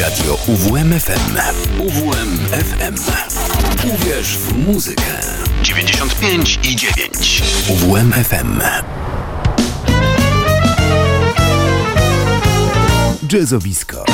Radio UWMFM. UWMFM. Uwierz w muzykę. 95 i 9. UWMFM. Jazzowisko.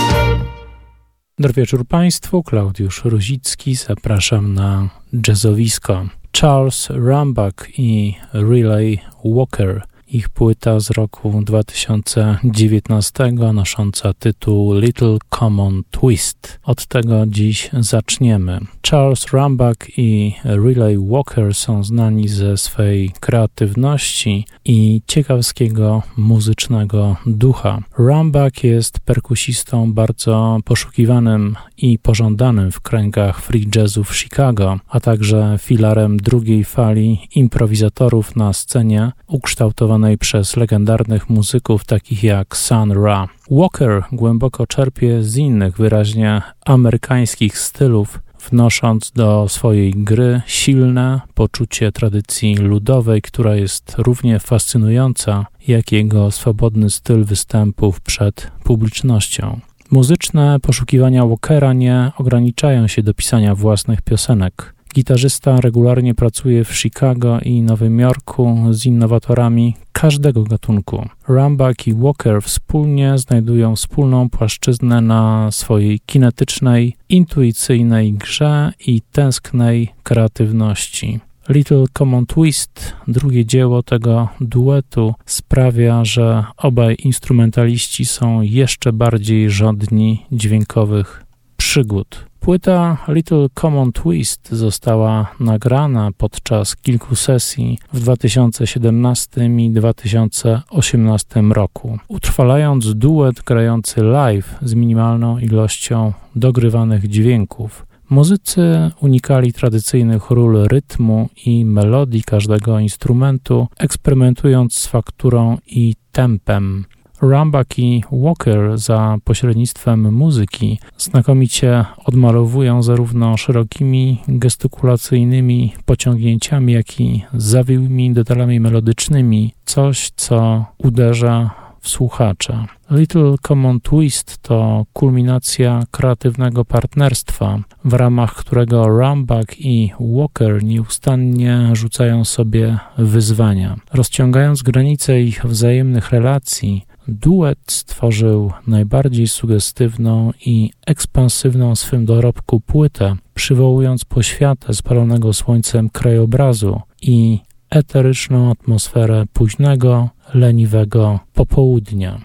Dobry wieczór Państwu, Klaudiusz Ruzicki, zapraszam na jazzowisko. Charles Rambach i Relay Walker ich płyta z roku 2019 nosząca tytuł Little Common Twist. Od tego dziś zaczniemy. Charles Rambach i Relay Walker są znani ze swej kreatywności i ciekawskiego muzycznego ducha. Rambach jest perkusistą bardzo poszukiwanym i pożądanym w kręgach free jazzu w Chicago, a także filarem drugiej fali improwizatorów na scenie ukształtowanej przez legendarnych muzyków takich jak Sun Ra. Walker głęboko czerpie z innych wyraźnie amerykańskich stylów, wnosząc do swojej gry silne poczucie tradycji ludowej, która jest równie fascynująca jak jego swobodny styl występów przed publicznością. Muzyczne poszukiwania Walkera nie ograniczają się do pisania własnych piosenek. Gitarzysta regularnie pracuje w Chicago i Nowym Jorku z innowatorami każdego gatunku. Rambach i Walker wspólnie znajdują wspólną płaszczyznę na swojej kinetycznej, intuicyjnej grze i tęsknej kreatywności. Little Common Twist, drugie dzieło tego duetu, sprawia, że obaj instrumentaliści są jeszcze bardziej żądni dźwiękowych przygód. Płyta Little Common Twist została nagrana podczas kilku sesji w 2017 i 2018 roku, utrwalając duet grający live z minimalną ilością dogrywanych dźwięków. Muzycy unikali tradycyjnych ról rytmu i melodii każdego instrumentu, eksperymentując z fakturą i tempem. Rambach i Walker za pośrednictwem muzyki znakomicie odmalowują zarówno szerokimi gestykulacyjnymi pociągnięciami, jak i zawiłymi detalami melodycznymi coś, co uderza w słuchacza. Little Common Twist to kulminacja kreatywnego partnerstwa, w ramach którego Rambach i Walker nieustannie rzucają sobie wyzwania. Rozciągając granice ich wzajemnych relacji, duet stworzył najbardziej sugestywną i ekspansywną swym dorobku płytę, przywołując poświatę spalonego słońcem krajobrazu i eteryczną atmosferę późnego, leniwego popołudnia.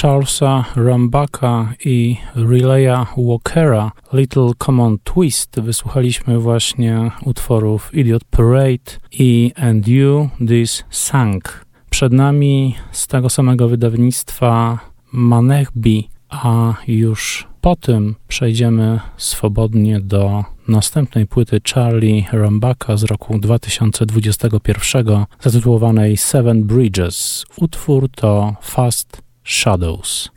Charlesa Rambaka i Relaya Walkera Little Common Twist wysłuchaliśmy właśnie utworów Idiot Parade i And You This Sang. Przed nami z tego samego wydawnictwa Manechbi, a już po tym przejdziemy swobodnie do następnej płyty Charlie Rambaka z roku 2021 zatytułowanej Seven Bridges. Utwór to Fast Shadows.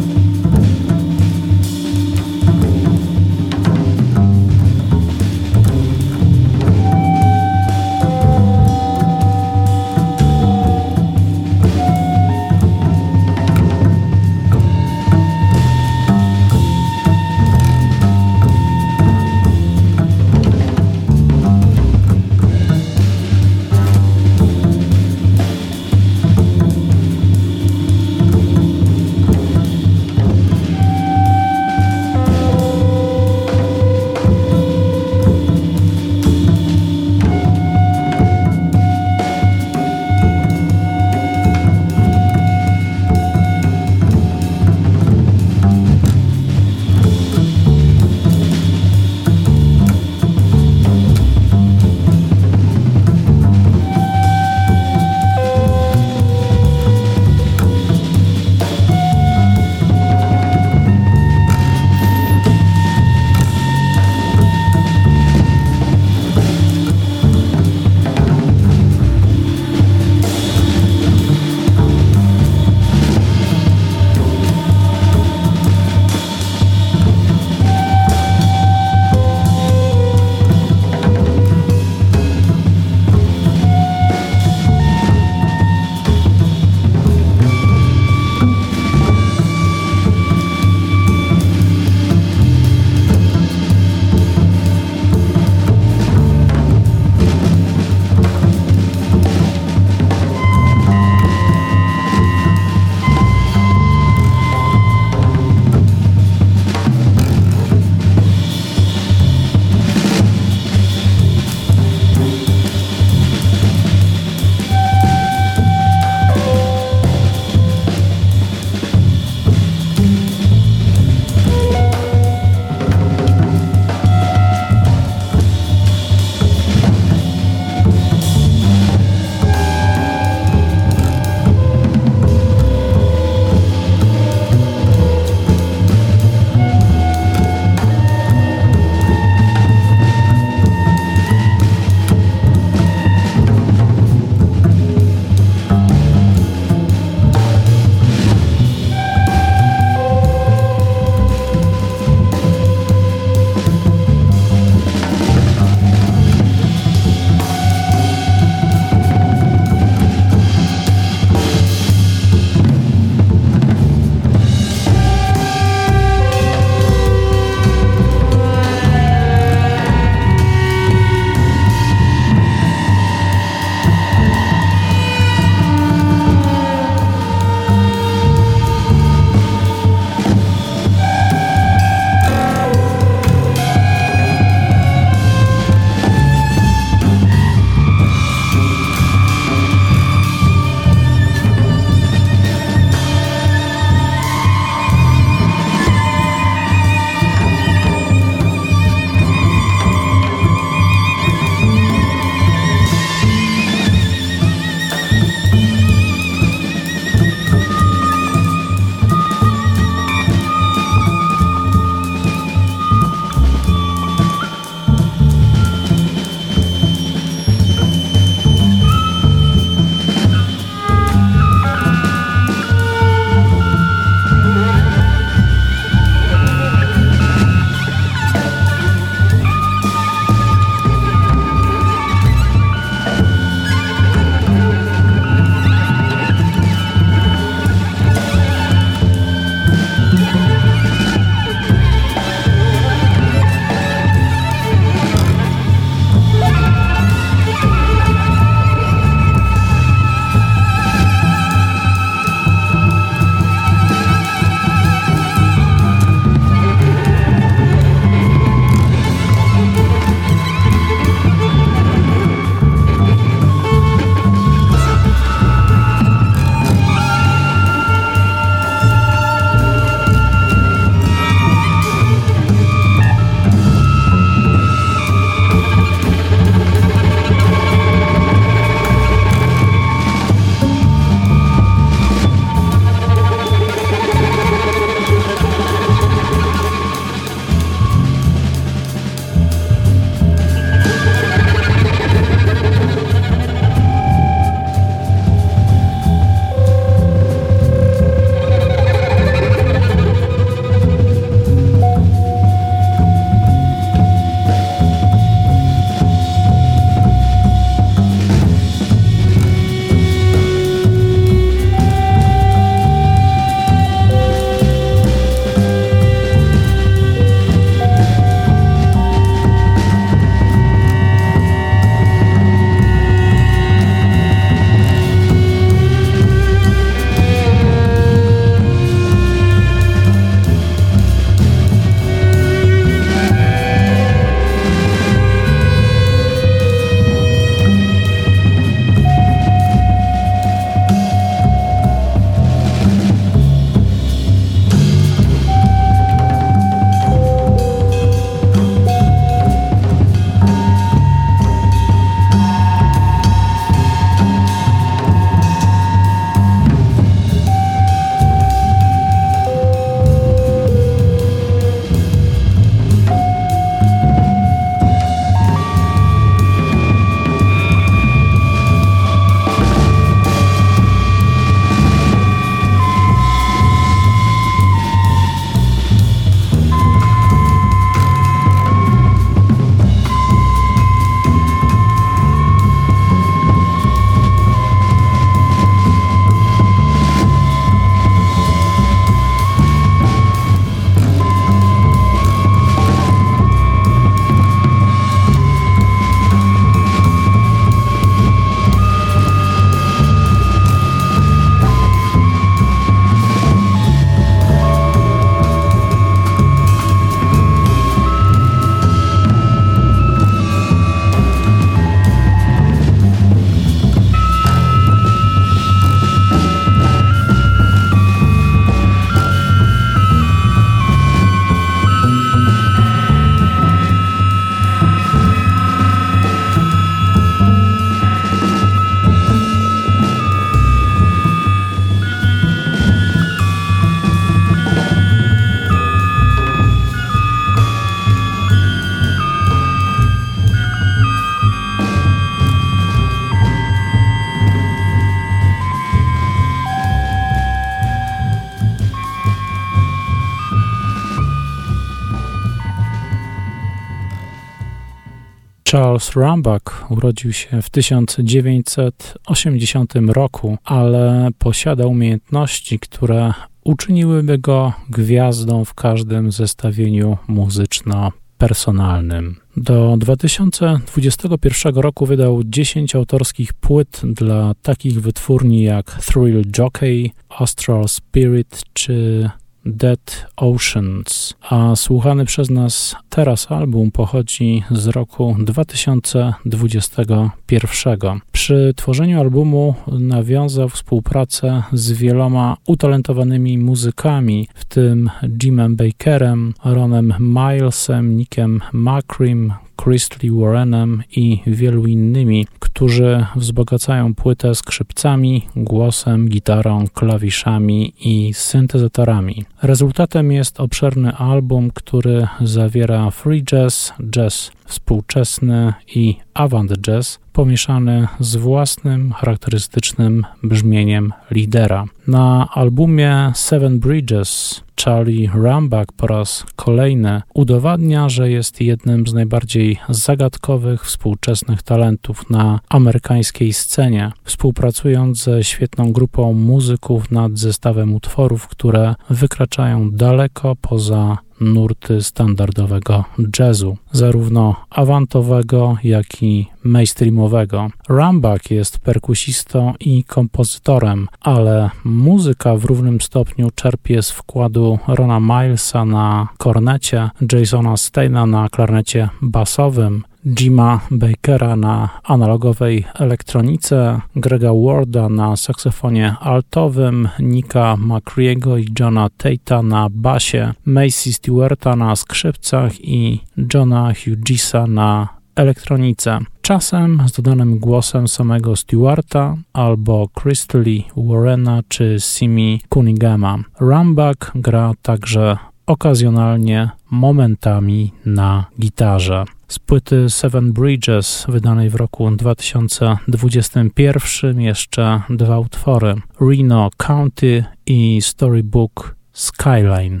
Charles Rambach urodził się w 1980 roku, ale posiada umiejętności, które uczyniłyby go gwiazdą w każdym zestawieniu muzyczno-personalnym. Do 2021 roku wydał 10 autorskich płyt dla takich wytwórni jak Thrill Jockey, Astral Spirit czy Dead Oceans, a słuchany przez nas teraz album pochodzi z roku 2021. Przy tworzeniu albumu nawiązał współpracę z wieloma utalentowanymi muzykami, w tym Jimem Bakerem, Ronem Milesem, Nickiem Macrim, Chrisley Warrenem i wielu innymi, którzy wzbogacają płytę skrzypcami, głosem, gitarą, klawiszami i syntezatorami. Rezultatem jest obszerny album, który zawiera free jazz, jazz współczesny i avant jazz pomieszany z własnym charakterystycznym brzmieniem lidera. Na albumie Seven Bridges Charlie Rambach po raz kolejny udowadnia, że jest jednym z najbardziej zagadkowych współczesnych talentów na amerykańskiej scenie, współpracując ze świetną grupą muzyków nad zestawem utworów, które wykraczają daleko poza nurty standardowego jazzu, zarówno awantowego, jak i mainstreamowego. Rambach jest perkusistą i kompozytorem, ale muzyka w równym stopniu czerpie z wkładu Rona Milesa na kornecie, Jasona Steina na klarnecie basowym, Jima Bakera na analogowej elektronice, Grega Warda na saksofonie altowym, Nika McCreego i Johna Tate'a na basie, Macy Stewarta na skrzypcach i Johna Hughesa na elektronice. Czasem z dodanym głosem samego Stewarta albo Crystally Warrena czy Simi Kunigama. Rambach gra także okazjonalnie momentami na gitarze. Z płyty Seven Bridges, wydanej w roku 2021, jeszcze dwa utwory: Reno County i Storybook Skyline.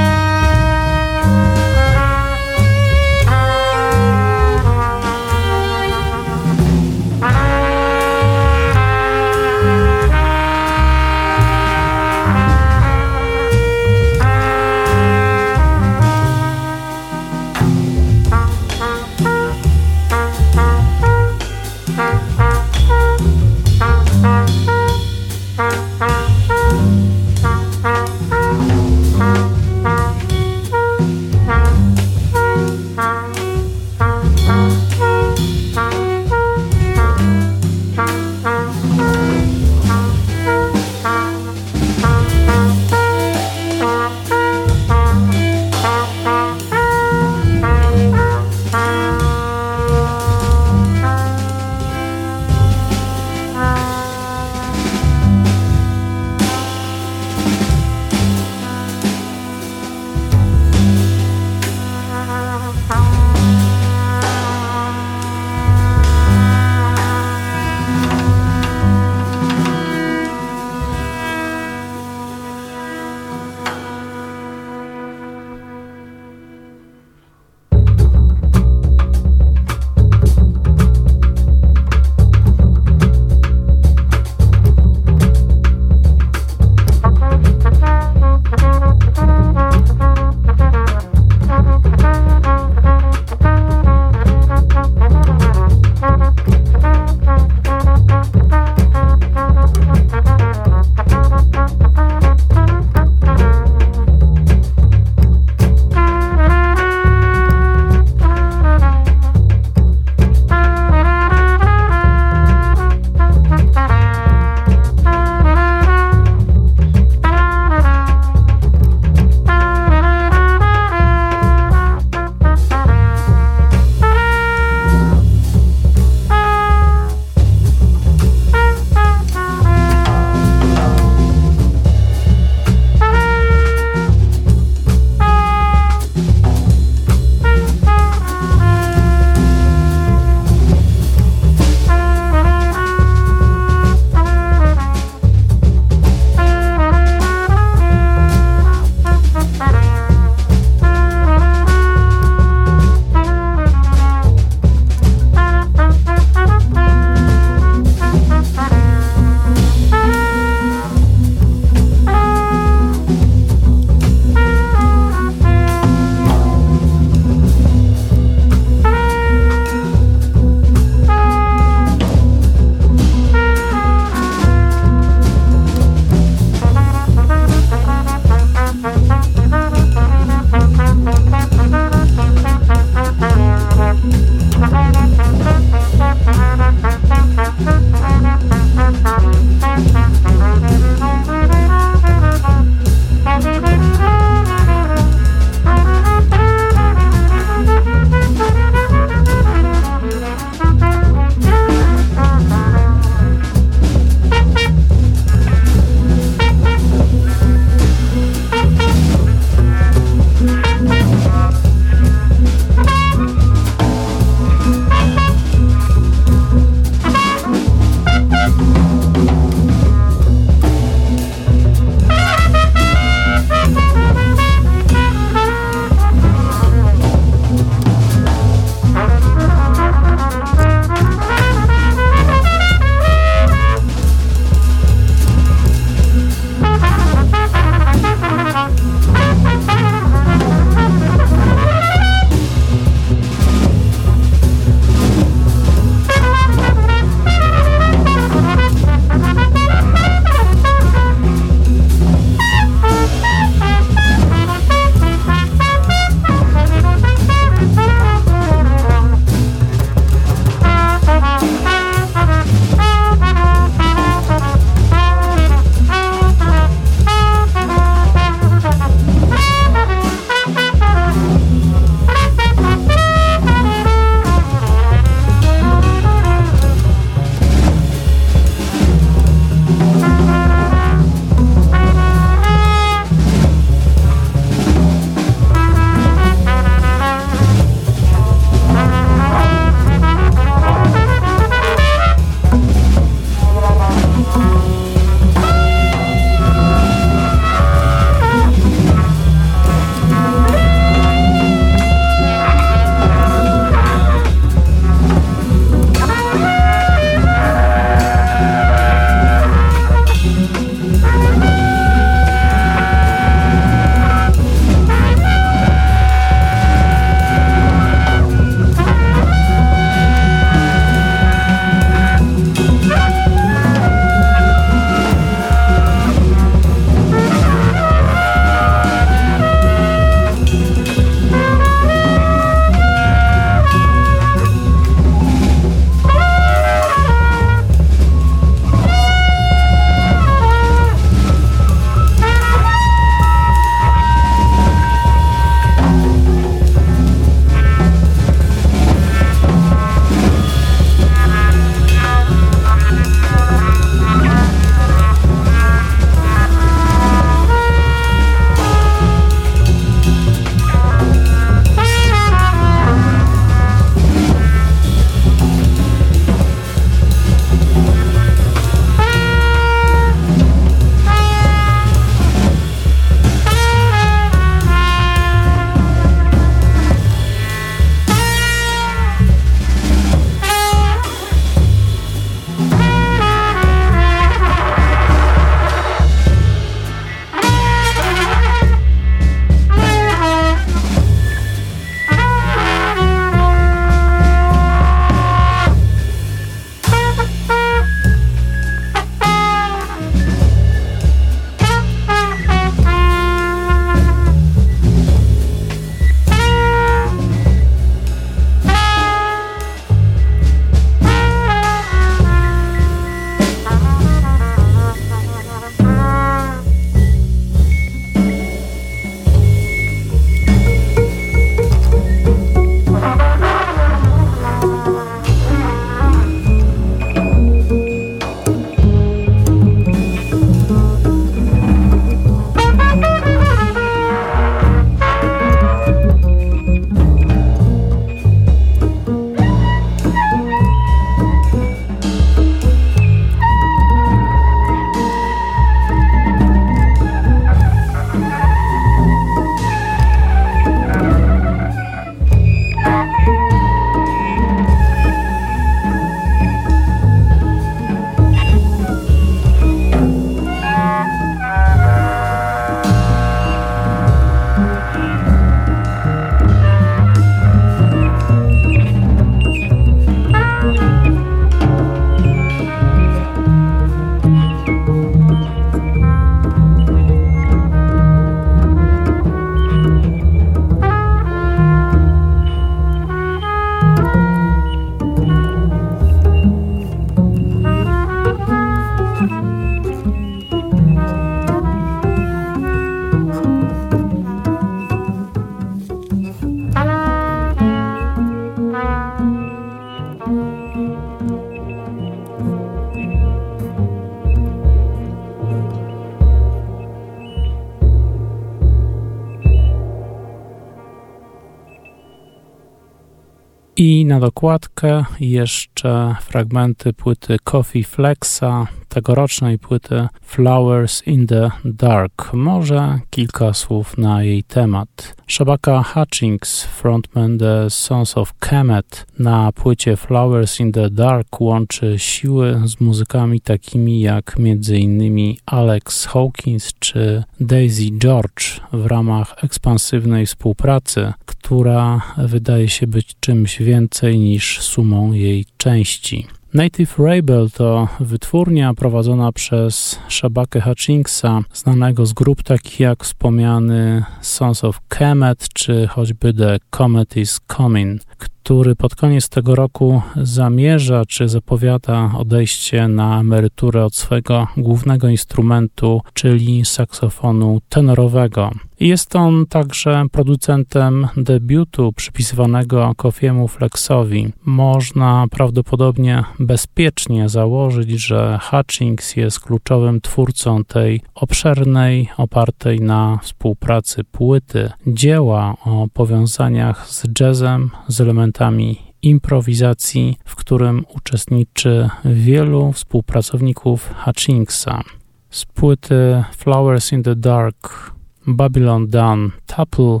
Na dokładkę jeszcze fragmenty płyty Coffee Flexa, tegorocznej płyty Flowers in the Dark. Może kilka słów na jej temat. Shabaka Hutchings, frontman The Sons of Kemet, na płycie Flowers in the Dark łączy siły z muzykami takimi jak m.in. Alex Hawkins czy Daisy George w ramach ekspansywnej współpracy, która wydaje się być czymś więcej niż sumą jej części. Native Rebel to wytwórnia prowadzona przez Shabakę Hutchingsa, znanego z grup takich jak wspomniany Sons of Kemet czy choćby The Comet is Coming, który pod koniec tego roku zamierza czy zapowiada odejście na emeryturę od swojego głównego instrumentu, czyli saksofonu tenorowego. Jest on także producentem debiutu przypisywanego Kofiemu Flexowi. Można prawdopodobnie bezpiecznie założyć, że Hutchings jest kluczowym twórcą tej obszernej, opartej na współpracy płyty, dzieła o powiązaniach z jazzem, z elementami improwizacji, w którym uczestniczy wielu współpracowników Hutchingsa. Z płyty Flowers in the Dark Babylon Done Tuple,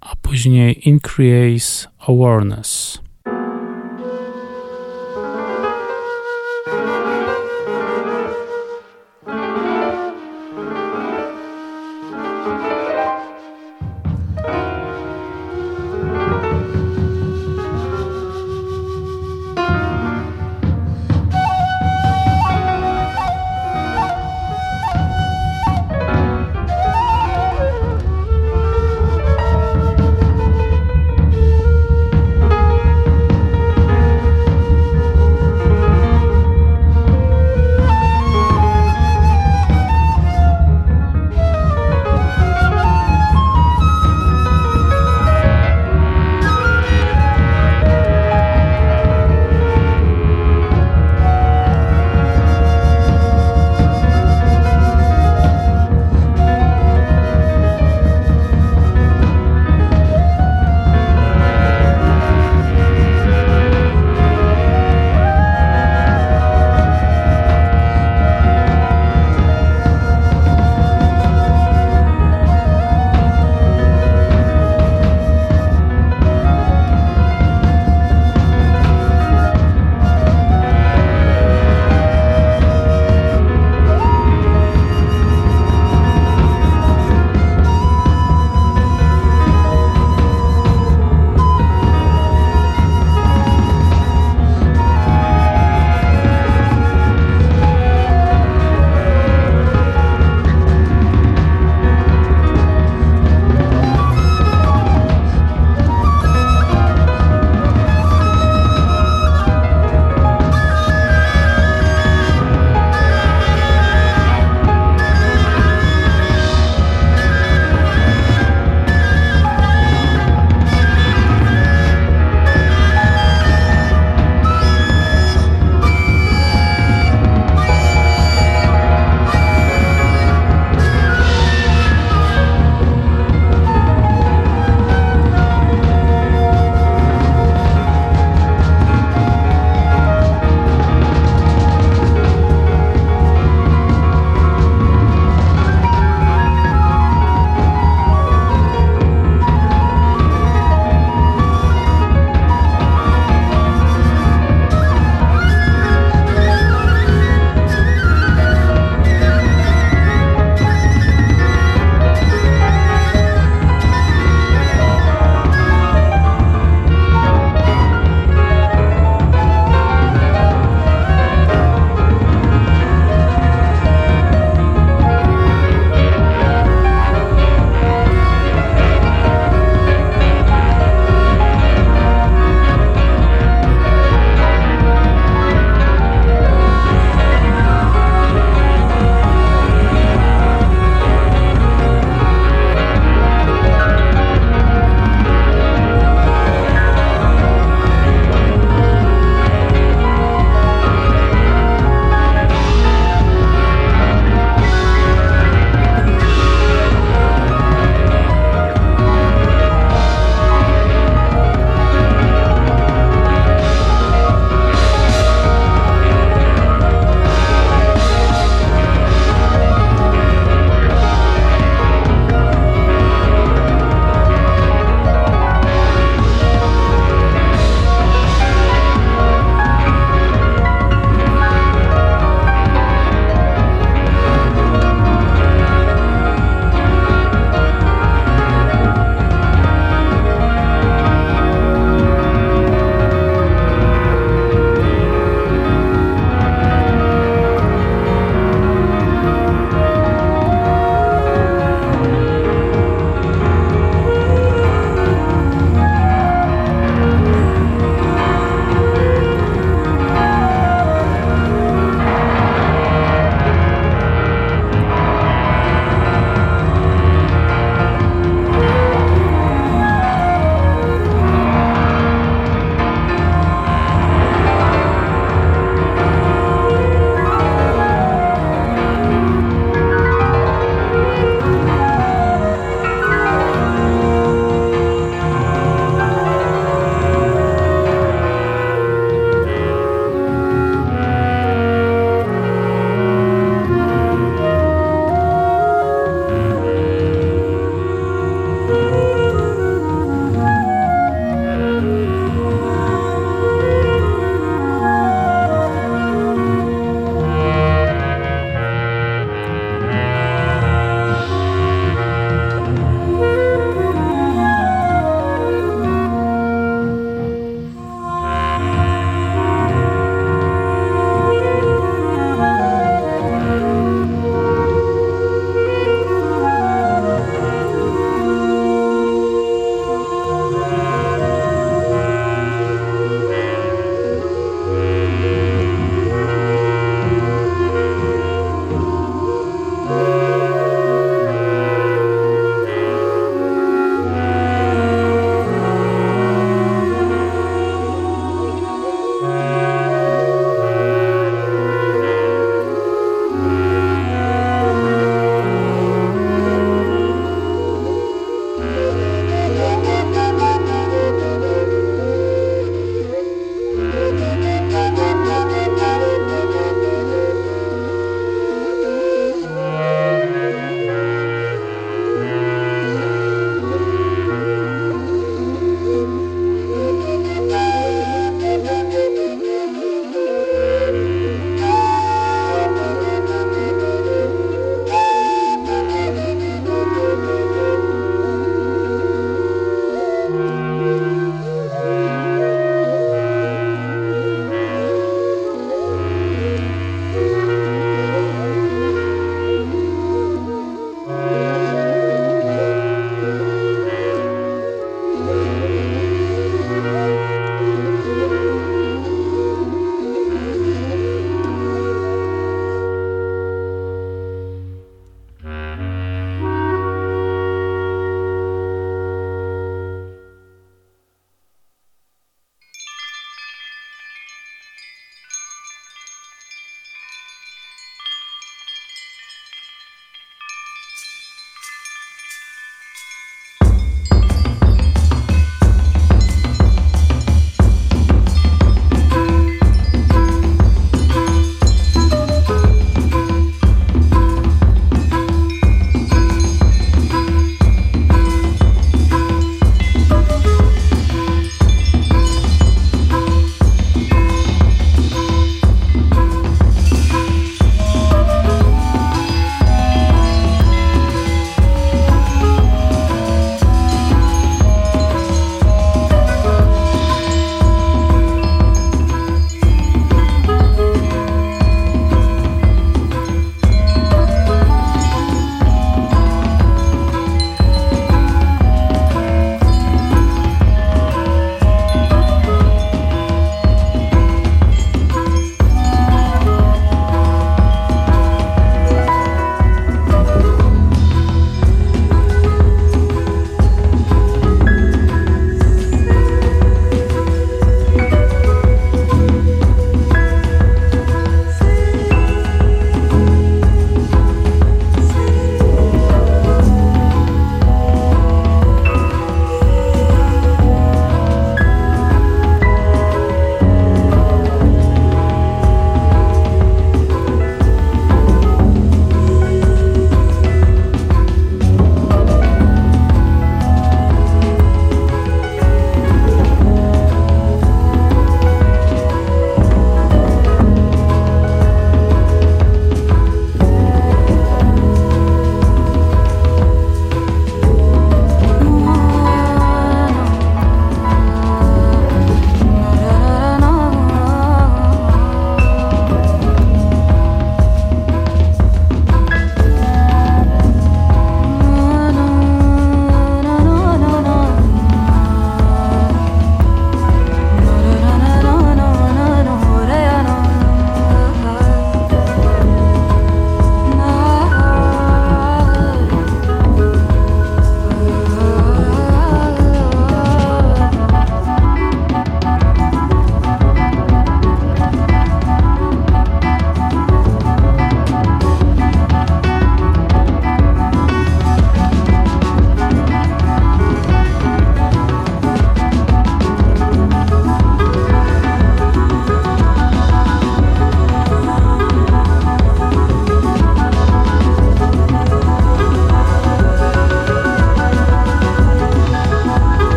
a później Increase Awareness.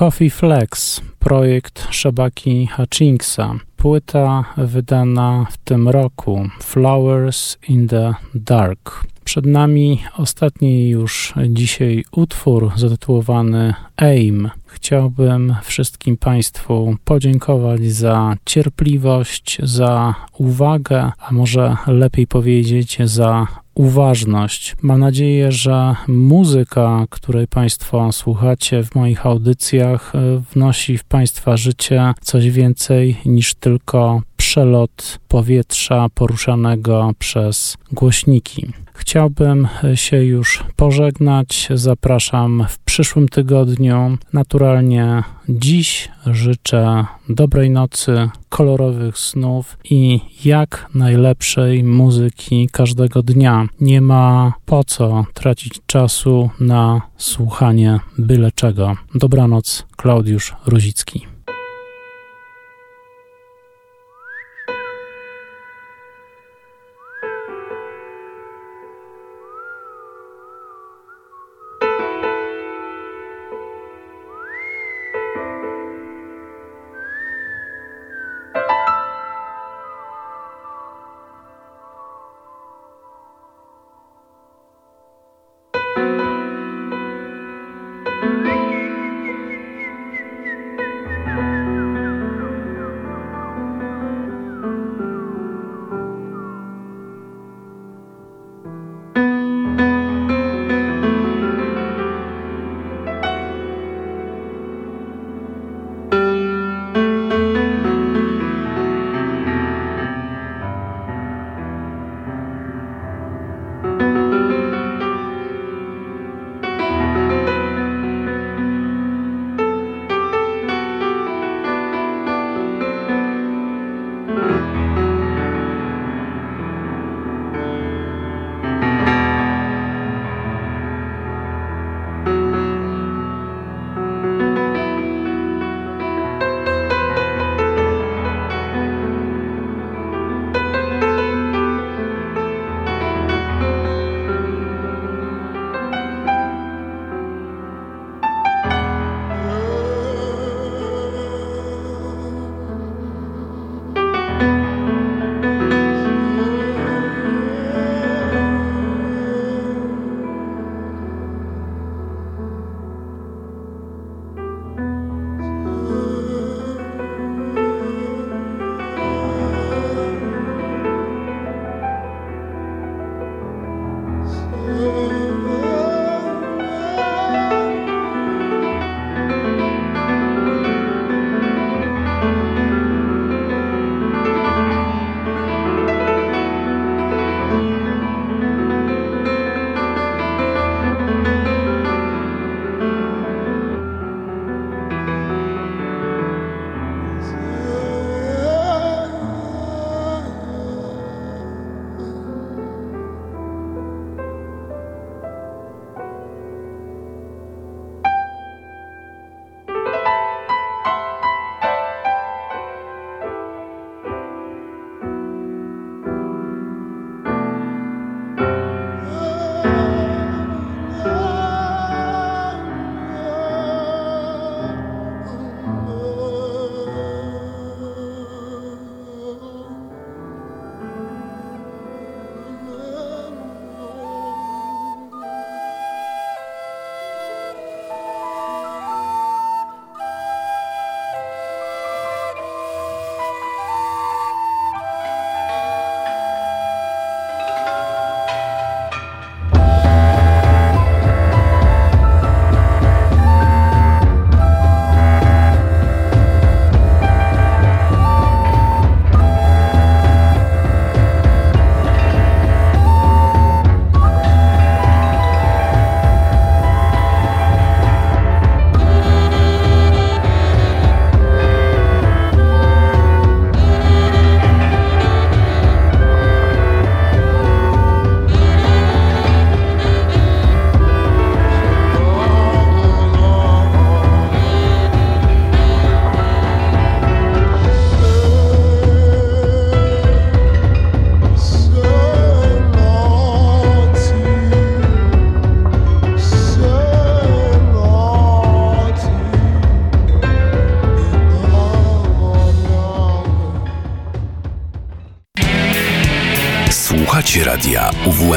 Coffee Flex, projekt Shabaki Hutchinksa. Płyta wydana w tym roku Flowers in the Dark. Przed nami ostatni już dzisiaj utwór zatytułowany Aim. Chciałbym wszystkim Państwu podziękować za cierpliwość, za uwagę, a może lepiej powiedzieć za uważność. Mam nadzieję, że muzyka, której Państwo słuchacie w moich audycjach, wnosi w Państwa życie coś więcej niż tylko przelot powietrza poruszanego przez głośniki. Chciałbym się już pożegnać. Zapraszam w przyszłym tygodniu. Naturalnie dziś życzę dobrej nocy, kolorowych snów i jak najlepszej muzyki każdego dnia. Nie ma po co tracić czasu na słuchanie byle czego. Dobranoc, Klaudiusz Ruzicki.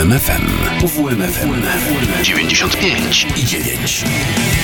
UWMFM. UWMFM 95 i 9.